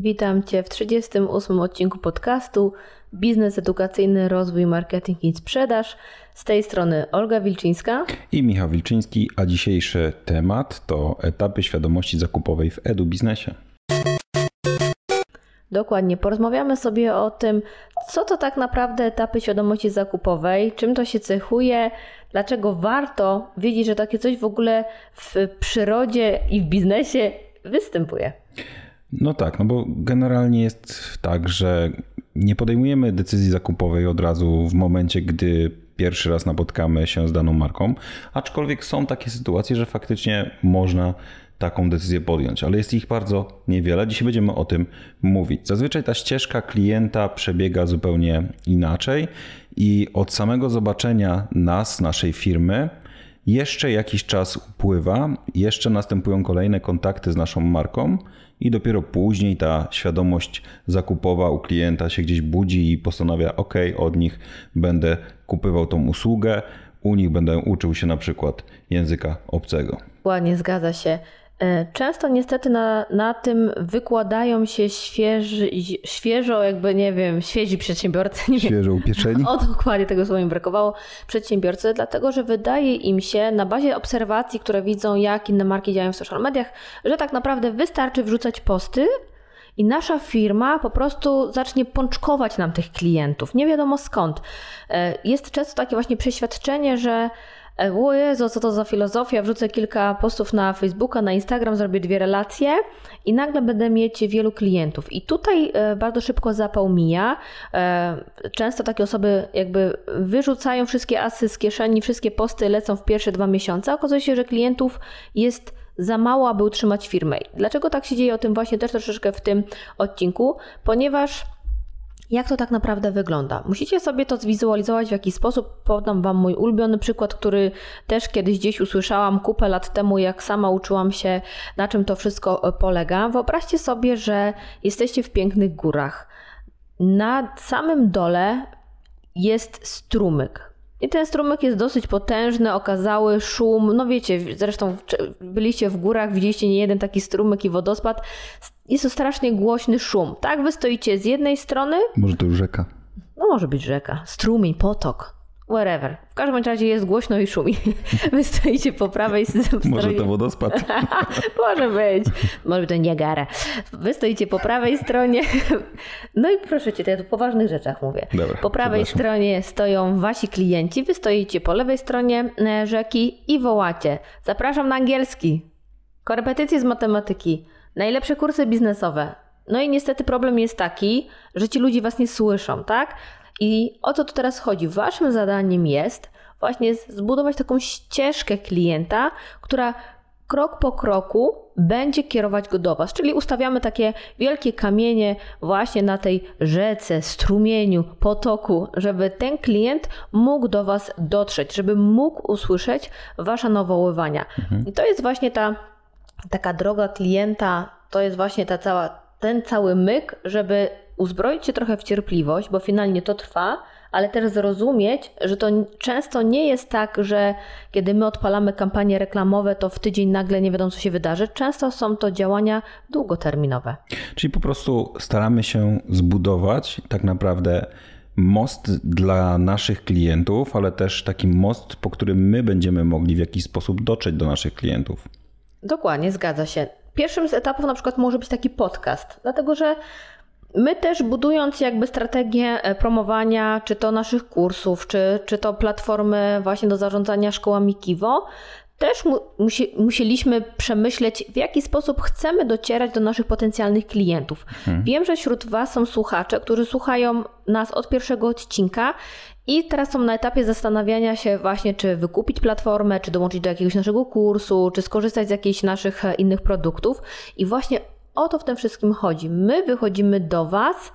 Witam Cię w 38 odcinku podcastu Biznes Edukacyjny, Rozwój, Marketing i Sprzedaż. Z tej strony Olga Wilczyńska i Michał Wilczyński, a dzisiejszy temat to etapy świadomości zakupowej w edu biznesie. Dokładnie, porozmawiamy sobie o tym, co to tak naprawdę etapy świadomości zakupowej, czym to się cechuje, dlaczego warto wiedzieć, że takie coś w ogóle w przyrodzie i w biznesie występuje. No tak, no bo generalnie jest tak, że nie podejmujemy decyzji zakupowej od razu w momencie, gdy pierwszy raz napotkamy się z daną marką, aczkolwiek są takie sytuacje, że faktycznie można taką decyzję podjąć, ale jest ich bardzo niewiele. Dzisiaj będziemy o tym mówić. Zazwyczaj ta ścieżka klienta przebiega zupełnie inaczej i od samego zobaczenia nas, naszej firmy, jeszcze jakiś czas upływa, jeszcze następują kolejne kontakty z naszą marką i dopiero później ta świadomość zakupowa u klienta się gdzieś budzi i postanawia: OK, od nich będę kupywał tą usługę, u nich będę uczył się na przykład języka obcego. Ładnie, zgadza się. E, często niestety na, na tym wykładają się świeży, świeżo, jakby nie wiem, świeżi przedsiębiorcy. Nie świeżo upieczeni? O, dokładnie tego słowa mi brakowało. Przedsiębiorcy, dlatego że wydaje im się na bazie obserwacji, które widzą, jak inne marki działają w social mediach, że tak naprawdę wystarczy wrzucać posty, i nasza firma po prostu zacznie pączkować nam tych klientów. Nie wiadomo skąd. E, jest często takie właśnie przeświadczenie, że o Jezu, co to za filozofia, wrzucę kilka postów na Facebooka, na Instagram, zrobię dwie relacje i nagle będę mieć wielu klientów. I tutaj e, bardzo szybko zapał mija. E, często takie osoby jakby wyrzucają wszystkie asy z kieszeni, wszystkie posty lecą w pierwsze dwa miesiące. Okazuje się, że klientów jest za mało, aby utrzymać firmę. Dlaczego tak się dzieje? O tym właśnie też troszeczkę w tym odcinku, ponieważ jak to tak naprawdę wygląda? Musicie sobie to zwizualizować w jakiś sposób. Podam Wam mój ulubiony przykład, który też kiedyś gdzieś usłyszałam kupę lat temu, jak sama uczyłam się, na czym to wszystko polega. Wyobraźcie sobie, że jesteście w pięknych górach. Na samym dole jest strumyk. I ten strumyk jest dosyć potężny, okazały, szum. No wiecie, zresztą byliście w górach, widzieliście nie jeden taki strumyk i wodospad. Jest to strasznie głośny szum. Tak, wy stoicie z jednej strony. Może to już rzeka. No może być rzeka, strumień, potok wherever. W każdym razie jest głośno i szumi. Wy stoicie po prawej stronie. Może to wodospad. Może być. Może to Niagara. Wy stoicie po prawej stronie. No i proszę cię, to ja tu o poważnych rzeczach mówię. Dobra, po prawej stronie stoją wasi klienci, wy stoicie po lewej stronie e, rzeki i wołacie. Zapraszam na angielski. Korepetycje z matematyki. Najlepsze kursy biznesowe. No i niestety problem jest taki, że ci ludzie was nie słyszą, tak? I o co tu teraz chodzi? Waszym zadaniem jest właśnie zbudować taką ścieżkę klienta, która krok po kroku będzie kierować go do Was. Czyli ustawiamy takie wielkie kamienie właśnie na tej rzece, strumieniu, potoku, żeby ten klient mógł do Was dotrzeć, żeby mógł usłyszeć Wasze nawoływania. Mhm. I to jest właśnie ta taka droga klienta, to jest właśnie ta cała, ten cały myk, żeby uzbroić się trochę w cierpliwość, bo finalnie to trwa, ale też zrozumieć, że to często nie jest tak, że kiedy my odpalamy kampanie reklamowe, to w tydzień nagle nie wiadomo, co się wydarzy. Często są to działania długoterminowe. Czyli po prostu staramy się zbudować tak naprawdę most dla naszych klientów, ale też taki most, po którym my będziemy mogli w jakiś sposób dotrzeć do naszych klientów. Dokładnie, zgadza się. Pierwszym z etapów na przykład może być taki podcast, dlatego że My też budując jakby strategię e, promowania, czy to naszych kursów, czy, czy to platformy właśnie do zarządzania szkołami Kiwo, też mu, musi, musieliśmy przemyśleć, w jaki sposób chcemy docierać do naszych potencjalnych klientów. Hmm. Wiem, że wśród Was są słuchacze, którzy słuchają nas od pierwszego odcinka i teraz są na etapie zastanawiania się właśnie, czy wykupić platformę, czy dołączyć do jakiegoś naszego kursu, czy skorzystać z jakichś naszych e, innych produktów. I właśnie o to w tym wszystkim chodzi. My wychodzimy do Was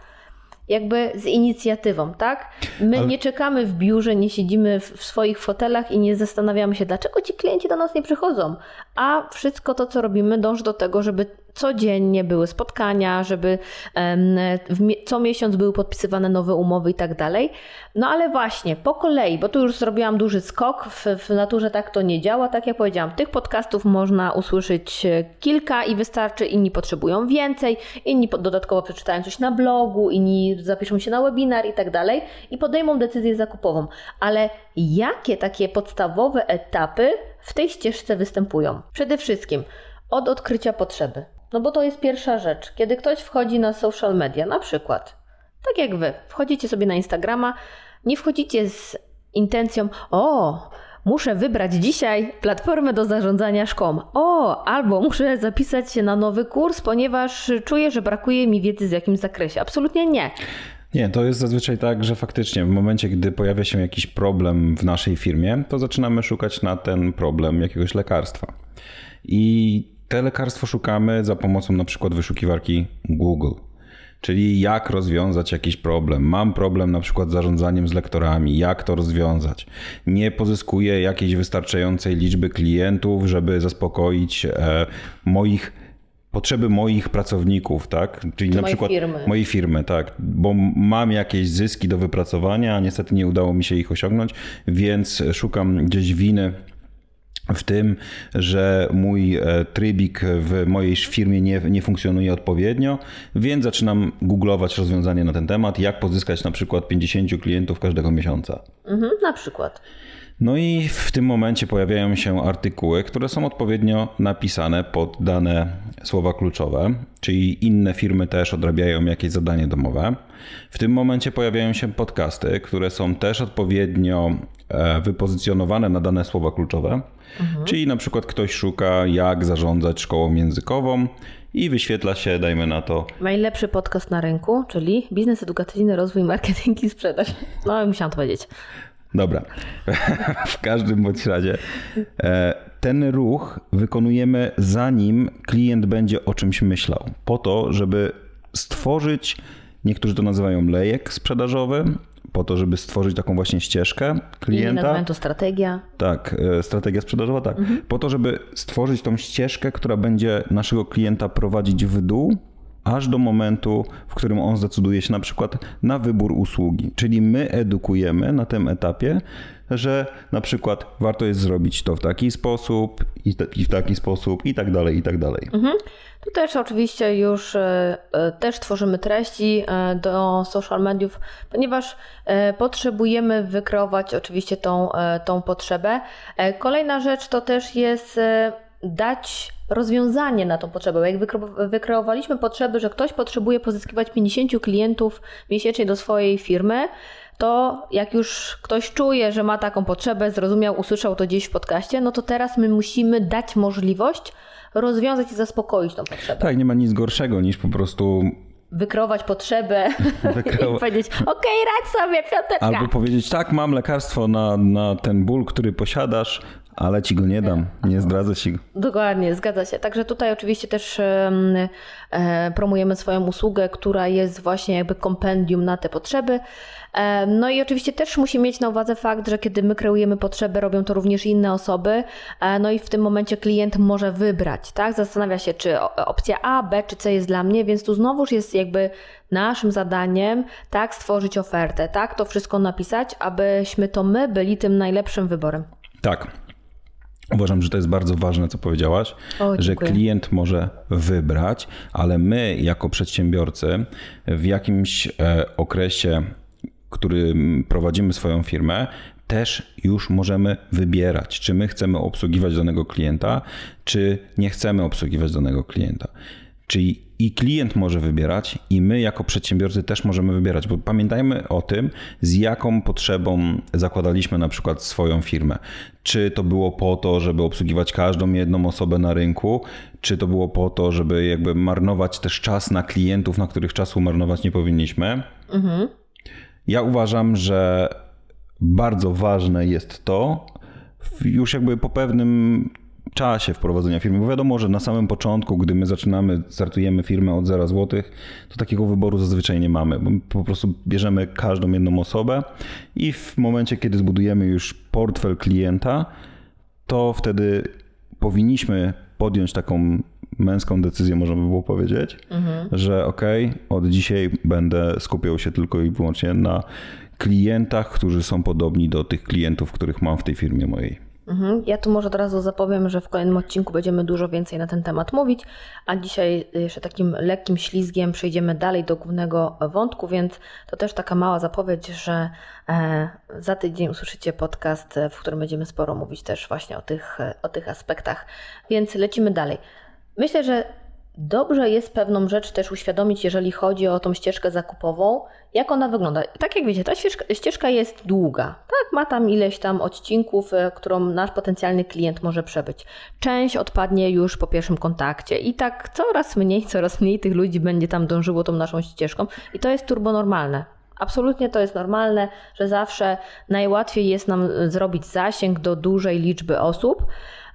jakby z inicjatywą, tak? My Ale... nie czekamy w biurze, nie siedzimy w, w, swoich fotelach i nie zastanawiamy się, dlaczego ci klienci do nas nie przychodzą. A wszystko to, co robimy, dąży do tego, żeby codziennie były spotkania, żeby co miesiąc były podpisywane nowe umowy i tak dalej. No ale właśnie, po kolei, bo tu już zrobiłam duży skok, w, w naturze tak to nie działa, tak jak powiedziałam, tych podcastów można usłyszeć e, kilka i wystarczy, inni potrzebują więcej, inni dodatkowo przeczytają coś na blogu, inni zapiszą się na webinar i tak dalej i podejmą decyzję zakupową. Ale jakie takie podstawowe etapy w tej ścieżce występują? Przede wszystkim od odkrycia potrzeby. No bo to jest pierwsza rzecz. Kiedy ktoś wchodzi na social media, na przykład, tak jak wy, wchodzicie sobie na Instagrama, nie wchodzicie z intencją, o, muszę wybrać dzisiaj platformę do zarządzania szkołą. O, albo muszę zapisać się na nowy kurs, ponieważ czuję, że brakuje mi wiedzy w jakimś zakresie. Absolutnie nie. Nie, to jest zazwyczaj tak, że faktycznie w momencie, gdy pojawia się jakiś problem w naszej firmie, to zaczynamy szukać na ten problem jakiegoś lekarstwa. I te lekarstwo szukamy za pomocą na przykład wyszukiwarki Google. Czyli jak rozwiązać jakiś problem. Mam problem na przykład z zarządzaniem z lektorami, jak to rozwiązać. Nie pozyskuję jakiejś wystarczającej liczby klientów, żeby zaspokoić e, moich potrzeby moich pracowników, tak? Czyli Czy na przykład firmy. mojej firmy, tak, bo mam jakieś zyski do wypracowania, a niestety nie udało mi się ich osiągnąć, więc szukam gdzieś winy w tym, że mój e, trybik w mojej firmie nie, nie funkcjonuje odpowiednio, więc zaczynam googlować rozwiązanie na ten temat, jak pozyskać na przykład 50 klientów każdego miesiąca. Mhm, na przykład. No i w tym momencie pojawiają się artykuły, które są odpowiednio napisane pod dane słowa kluczowe, czyli inne firmy też odrabiają jakieś zadanie domowe. W tym momencie pojawiają się podcasty, które są też odpowiednio wypozycjonowane na dane słowa kluczowe. Mhm. Czyli na przykład ktoś szuka, jak zarządzać szkołą językową i wyświetla się, dajmy na to. Najlepszy podcast na rynku, czyli biznes edukacyjny, rozwój, marketing i sprzedaż. No, musiałam to powiedzieć. Dobra. w każdym bądź razie e, ten ruch wykonujemy zanim klient będzie o czymś myślał. Po to, żeby stworzyć, niektórzy to nazywają lejek sprzedażowy, po to, żeby stworzyć taką właśnie ścieżkę klienta. I nazywam to strategia. Tak, e, strategia sprzedażowa, tak. Mhm. Po to, żeby stworzyć tą ścieżkę, która będzie naszego klienta prowadzić w dół, aż do momentu, w którym on zdecyduje się na przykład na wybór usługi. Czyli my edukujemy na tym etapie, że na przykład warto jest zrobić to w taki sposób i w taki sposób i tak dalej, i tak dalej. Mhm. Tu też oczywiście już e, e, też tworzymy treści e, do social mediów, ponieważ potrzebujemy wykreować oczywiście tą, tą potrzebę. Kolejna rzecz to też jest dać rozwiązanie na tą potrzebę. Jak wykreowaliśmy potrzeby, że ktoś potrzebuje pozyskiwać 50 klientów miesięcznie do swojej firmy, to jak już ktoś czuje, że ma taką potrzebę, zrozumiał, usłyszał to gdzieś w podcaście, no to teraz my musimy dać możliwość rozwiązać i zaspokoić tą potrzebę. Tak, nie ma nic gorszego niż po prostu wykreować potrzebę Wykreowa... i powiedzieć, okej, okay, radź sobie, piąteczka. Albo powiedzieć, tak, mam lekarstwo na, na ten ból, który posiadasz, ale ci go nie dam, nie zdradzę ci go. Dokładnie, zgadza się. Także tutaj oczywiście też e, promujemy swoją usługę, która jest właśnie jakby kompendium na te potrzeby. E, no i oczywiście też musimy mieć na uwadze fakt, że kiedy my kreujemy potrzeby, robią to również inne osoby. E, no i w tym momencie klient może wybrać, tak? Zastanawia się, czy opcja A, B czy C jest dla mnie, więc tu znowuż jest jakby naszym zadaniem, tak, stworzyć ofertę, tak, to wszystko napisać, abyśmy to my byli tym najlepszym wyborem. Tak. Uważam, że to jest bardzo ważne, co powiedziałaś, o, że klient może wybrać, ale my, jako przedsiębiorcy, w jakimś e, okresie, który prowadzimy swoją firmę, też już możemy wybierać, czy my chcemy obsługiwać danego klienta, czy nie chcemy obsługiwać danego klienta. Czyli i klient może wybierać, i my jako przedsiębiorcy też możemy wybierać, bo pamiętajmy o tym, z jaką potrzebą zakładaliśmy na przykład swoją firmę. Czy to było po to, żeby obsługiwać każdą jedną osobę na rynku, czy to było po to, żeby jakby marnować też czas na klientów, na których czasu marnować nie powinniśmy. Mhm. Ja uważam, że bardzo ważne jest to, już jakby po pewnym czasie wprowadzenia firmy, bo wiadomo, że na samym początku, gdy my zaczynamy, startujemy firmę od 0 zł, to takiego wyboru zazwyczaj nie mamy, bo po prostu bierzemy każdą jedną osobę i w momencie, kiedy zbudujemy już portfel klienta, to wtedy powinniśmy podjąć taką męską decyzję, można by było powiedzieć, mhm. że okay, od dzisiaj będę skupiał się tylko i wyłącznie na klientach, którzy są podobni do tych klientów, których mam w tej firmie mojej. Mhm. Ja tu może od razu zapowiem, że w kolejnym odcinku będziemy dużo więcej na ten temat mówić, a dzisiaj jeszcze takim lekkim ślizgiem przejdziemy dalej do głównego wątku, więc to też taka mała zapowiedź, że e, za tydzień usłyszycie podcast, w którym będziemy sporo mówić też właśnie o tych, o tych aspektach. Więc lecimy dalej. Myślę, że dobrze jest pewną rzecz też uświadomić, jeżeli chodzi o tą ścieżkę zakupową, jak ona wygląda. Tak jak wiecie, ta ścieżka, ścieżka jest długa. Tak, ma tam ileś tam odcinków, e, którą nasz potencjalny klient może przebyć. Część odpadnie już po pierwszym kontakcie i tak coraz mniej, coraz mniej tych ludzi będzie tam dążyło tą naszą ścieżką i to jest turbonormalne. Absolutnie to jest normalne, że zawsze najłatwiej jest nam zrobić zasięg do dużej liczby osób.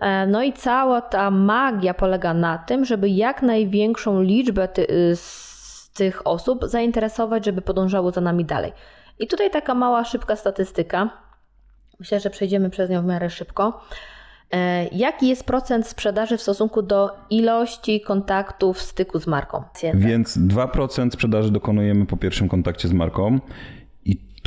E, no i cała ta magia polega na tym, żeby jak największą liczbę ty, y, z tych osób zainteresować, żeby podążało za nami dalej. I tutaj taka mała, szybka statystyka. Myślę, że przejdziemy przez nią w miarę szybko. E, jaki jest procent sprzedaży w stosunku do ilości kontaktów, styku z marką? Więc 2% sprzedaży dokonujemy po pierwszym kontakcie z marką.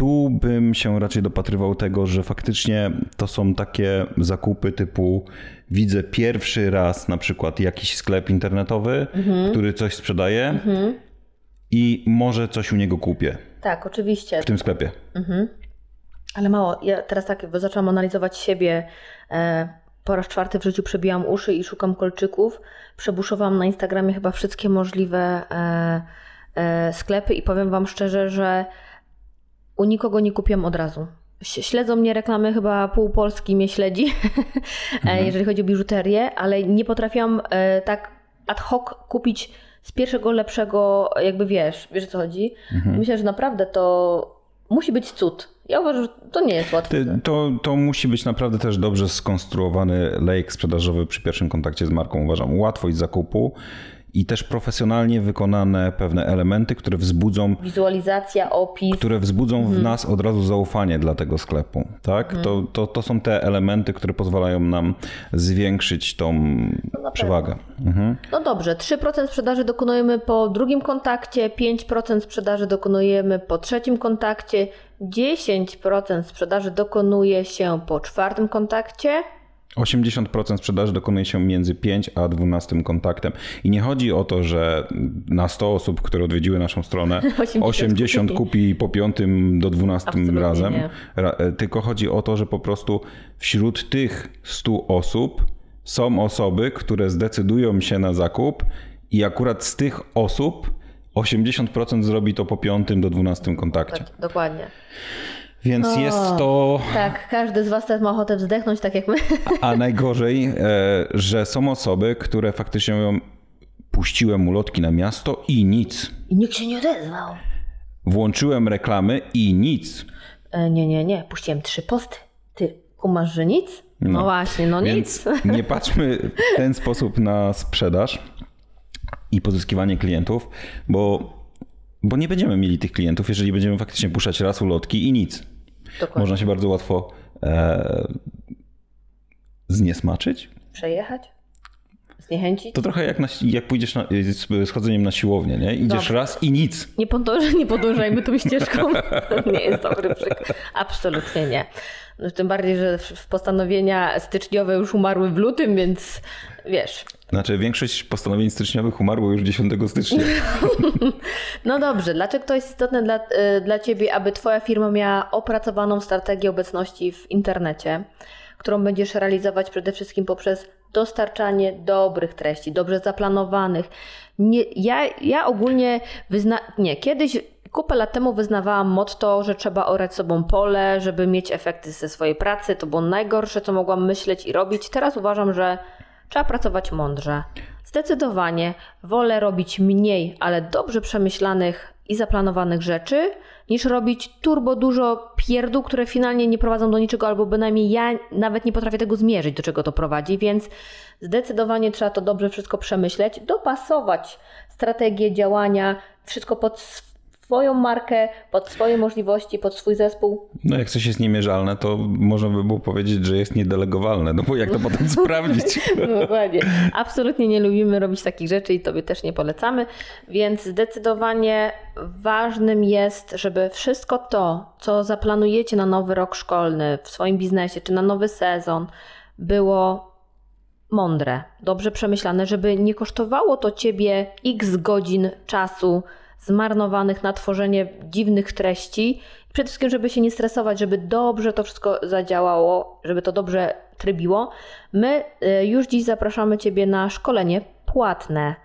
Tu bym się raczej dopatrywał tego, że faktycznie to są takie zakupy typu widzę pierwszy raz na przykład jakiś sklep internetowy, mhm. który coś sprzedaje mhm. i może coś u niego kupię. Tak, oczywiście. W tym sklepie. Mhm. Ale mało. Ja teraz tak zaczęłam analizować siebie. E, po raz czwarty w życiu przebijam uszy i szukam kolczyków. Przebuszowałam na Instagramie chyba wszystkie możliwe e, e, sklepy i powiem Wam szczerze, że u nikogo nie kupiłam od razu. Śledzą mnie reklamy, chyba pół Polski mnie śledzi, e, mhm. jeżeli chodzi o biżuterię, ale nie potrafiłam e, tak ad hoc kupić z pierwszego lepszego, jakby wiesz, wiesz o co chodzi. Mhm. Myślę, że naprawdę to musi być cud. Ja uważam, że to nie jest łatwe. To, to musi być naprawdę też dobrze skonstruowany lejek sprzedażowy przy pierwszym kontakcie z marką. Uważam, łatwość zakupu i też profesjonalnie wykonane pewne elementy, które wzbudzą. Wizualizacja, opis. Które wzbudzą mhm. w nas od razu zaufanie dla tego sklepu. Tak? Mhm. To, to, to są te elementy, które pozwalają nam zwiększyć tą no przewagę. Mhm. No dobrze, 3% sprzedaży dokonujemy po drugim kontakcie, 5% sprzedaży dokonujemy po trzecim kontakcie, 10% sprzedaży dokonuje się po czwartym kontakcie. 80% sprzedaży dokonuje się między 5 a 12 kontaktem. I nie chodzi o to, że na 100 osób, które odwiedziły naszą stronę, 80, 80 kupi po 5 do 12 Absolutnie razem. Nie. E, tylko chodzi o to, że po prostu wśród tych 100 osób są osoby, które zdecydują się na zakup i akurat z tych osób 80% zrobi to po 5 do 12 kontakcie. Tak, dokładnie. Więc o, jest to. Tak, każdy z Was też ma ochotę wzdechnąć, tak jak my. A najgorzej, e, że są osoby, które faktycznie mówią, puściłem ulotki na miasto i nic. I nikt się nie odezwał. Włączyłem reklamy i nic. E, nie, nie, nie. Puściłem trzy posty. Ty kumasz, że nic? No, no właśnie, no Więc nic. Nie patrzmy w ten sposób na sprzedaż i pozyskiwanie klientów, bo, bo nie będziemy mieli tych klientów, jeżeli będziemy faktycznie puszczać raz ulotki i nic. Dokładnie. Można się bardzo łatwo e, zniesmaczyć. Przejechać? Zniechęcić? To trochę jak, na, jak pójdziesz na, z chodzeniem na siłownię, nie? Idziesz Dobrze. raz i nic. Nie, podąż, nie podążajmy tą ścieżką. nie jest dobry przykład. Absolutnie nie. No, tym bardziej, że postanowienia styczniowe już umarły w lutym, więc wiesz. Znaczy, większość postanowień styczniowych umarło już 10 stycznia. no dobrze, dlaczego to jest istotne dla, y, dla Ciebie, aby Twoja firma miała opracowaną strategię obecności w internecie, którą będziesz realizować przede wszystkim poprzez dostarczanie dobrych treści, dobrze zaplanowanych. Nie, ja, ja ogólnie wyzna... nie, kiedyś Kupę lat temu wyznawałam motto, że trzeba orać sobą pole, żeby mieć efekty ze swojej pracy. To było najgorsze, co mogłam myśleć i robić. Teraz uważam, że trzeba pracować mądrze. Zdecydowanie wolę robić mniej, ale dobrze przemyślanych i zaplanowanych rzeczy, niż robić turbo dużo pierdół, które finalnie nie prowadzą do niczego, albo bynajmniej ja nawet nie potrafię tego zmierzyć, do czego to prowadzi, więc zdecydowanie trzeba to dobrze wszystko przemyśleć, dopasować strategię działania, wszystko pod Twoją markę, pod swoje możliwości, pod swój zespół. No jak coś jest niemierzalne, to można by było powiedzieć, że jest niedelegowalne, no bo jak to potem sprawdzić? No, dokładnie. Absolutnie nie lubimy robić takich rzeczy i tobie też nie polecamy, więc zdecydowanie ważnym jest, żeby wszystko to, co zaplanujecie na nowy rok szkolny w swoim biznesie czy na nowy sezon, było mądre, dobrze przemyślane, żeby nie kosztowało to ciebie x godzin czasu zmarnowanych na tworzenie dziwnych treści. Przede wszystkim, żeby się nie stresować, żeby dobrze to wszystko zadziałało, żeby to dobrze trybiło. My y, już dziś zapraszamy Ciebie na szkolenie płatne.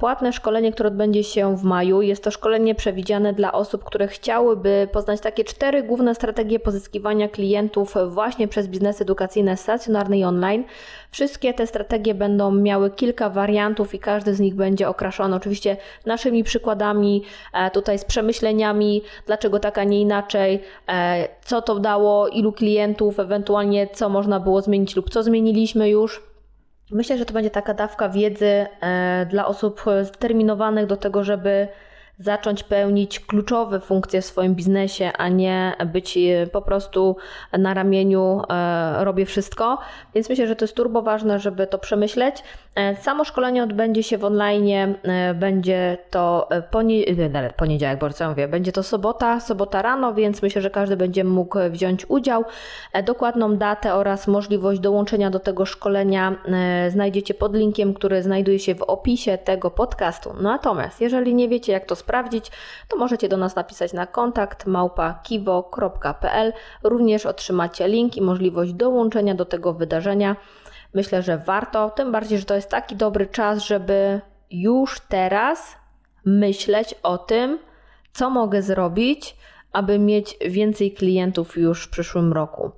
Płatne szkolenie, które odbędzie się w maju, jest to szkolenie przewidziane dla osób, które chciałyby poznać takie cztery główne strategie pozyskiwania klientów właśnie przez biznes edukacyjne stacjonarny i online. Wszystkie te strategie będą miały kilka wariantów i każdy z nich będzie okraszony oczywiście naszymi przykładami, e, tutaj z przemyśleniami, dlaczego tak, a nie inaczej, e, co to dało, ilu klientów, ewentualnie co można było zmienić lub co zmieniliśmy już. Myślę, że to będzie taka dawka wiedzy e, dla osób zdeterminowanych do tego, żeby zacząć pełnić kluczowe funkcje w swoim biznesie, a nie być e, po prostu na ramieniu e, robię wszystko. Więc myślę, że to jest turbo ważne, żeby to przemyśleć. E, samo szkolenie odbędzie się w online, będzie to poniedziałek, bo co mówię, będzie to sobota, sobota rano, więc myślę, że każdy będzie mógł wziąć udział. Dokładną datę oraz możliwość dołączenia do tego szkolenia znajdziecie pod linkiem, który znajduje się w opisie tego podcastu. Natomiast jeżeli nie wiecie, jak to sprawdzić, to możecie do nas napisać na kontakt małpa.kiwo.pl. Również otrzymacie link i możliwość dołączenia do tego wydarzenia. Myślę, że warto, tym bardziej, że to jest taki dobry czas, żeby już teraz myśleć o tym, co mogę zrobić, aby mieć więcej klientów już w przyszłym roku.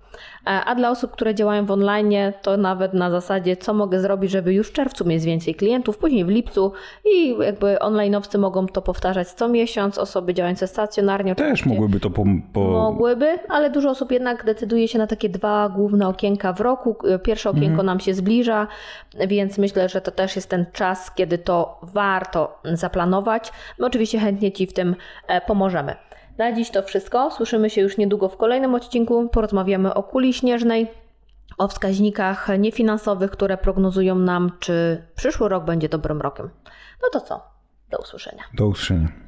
E, a dla osób, które działają w online, to nawet na zasadzie, co mogę zrobić, żeby już w czerwcu mieć więcej klientów, później w lipcu i jakby online'owcy mogą to powtarzać co miesiąc, osoby działające stacjonarnie. Też mogłyby to po, po... Mogłyby, ale dużo osób jednak decyduje się na takie dwa główne okienka w roku. Pierwsze okienko mhm. nam się zbliża, więc myślę, że to też jest ten czas, kiedy to warto zaplanować. My oczywiście chętnie Ci w tym e, pomożemy. Na dziś to wszystko. Słyszymy się już niedługo w kolejnym odcinku. Porozmawiamy o kuli śnieżnej, o wskaźnikach niefinansowych, które prognozują nam, czy przyszły rok będzie dobrym rokiem. No to co? Do usłyszenia. Do usłyszenia.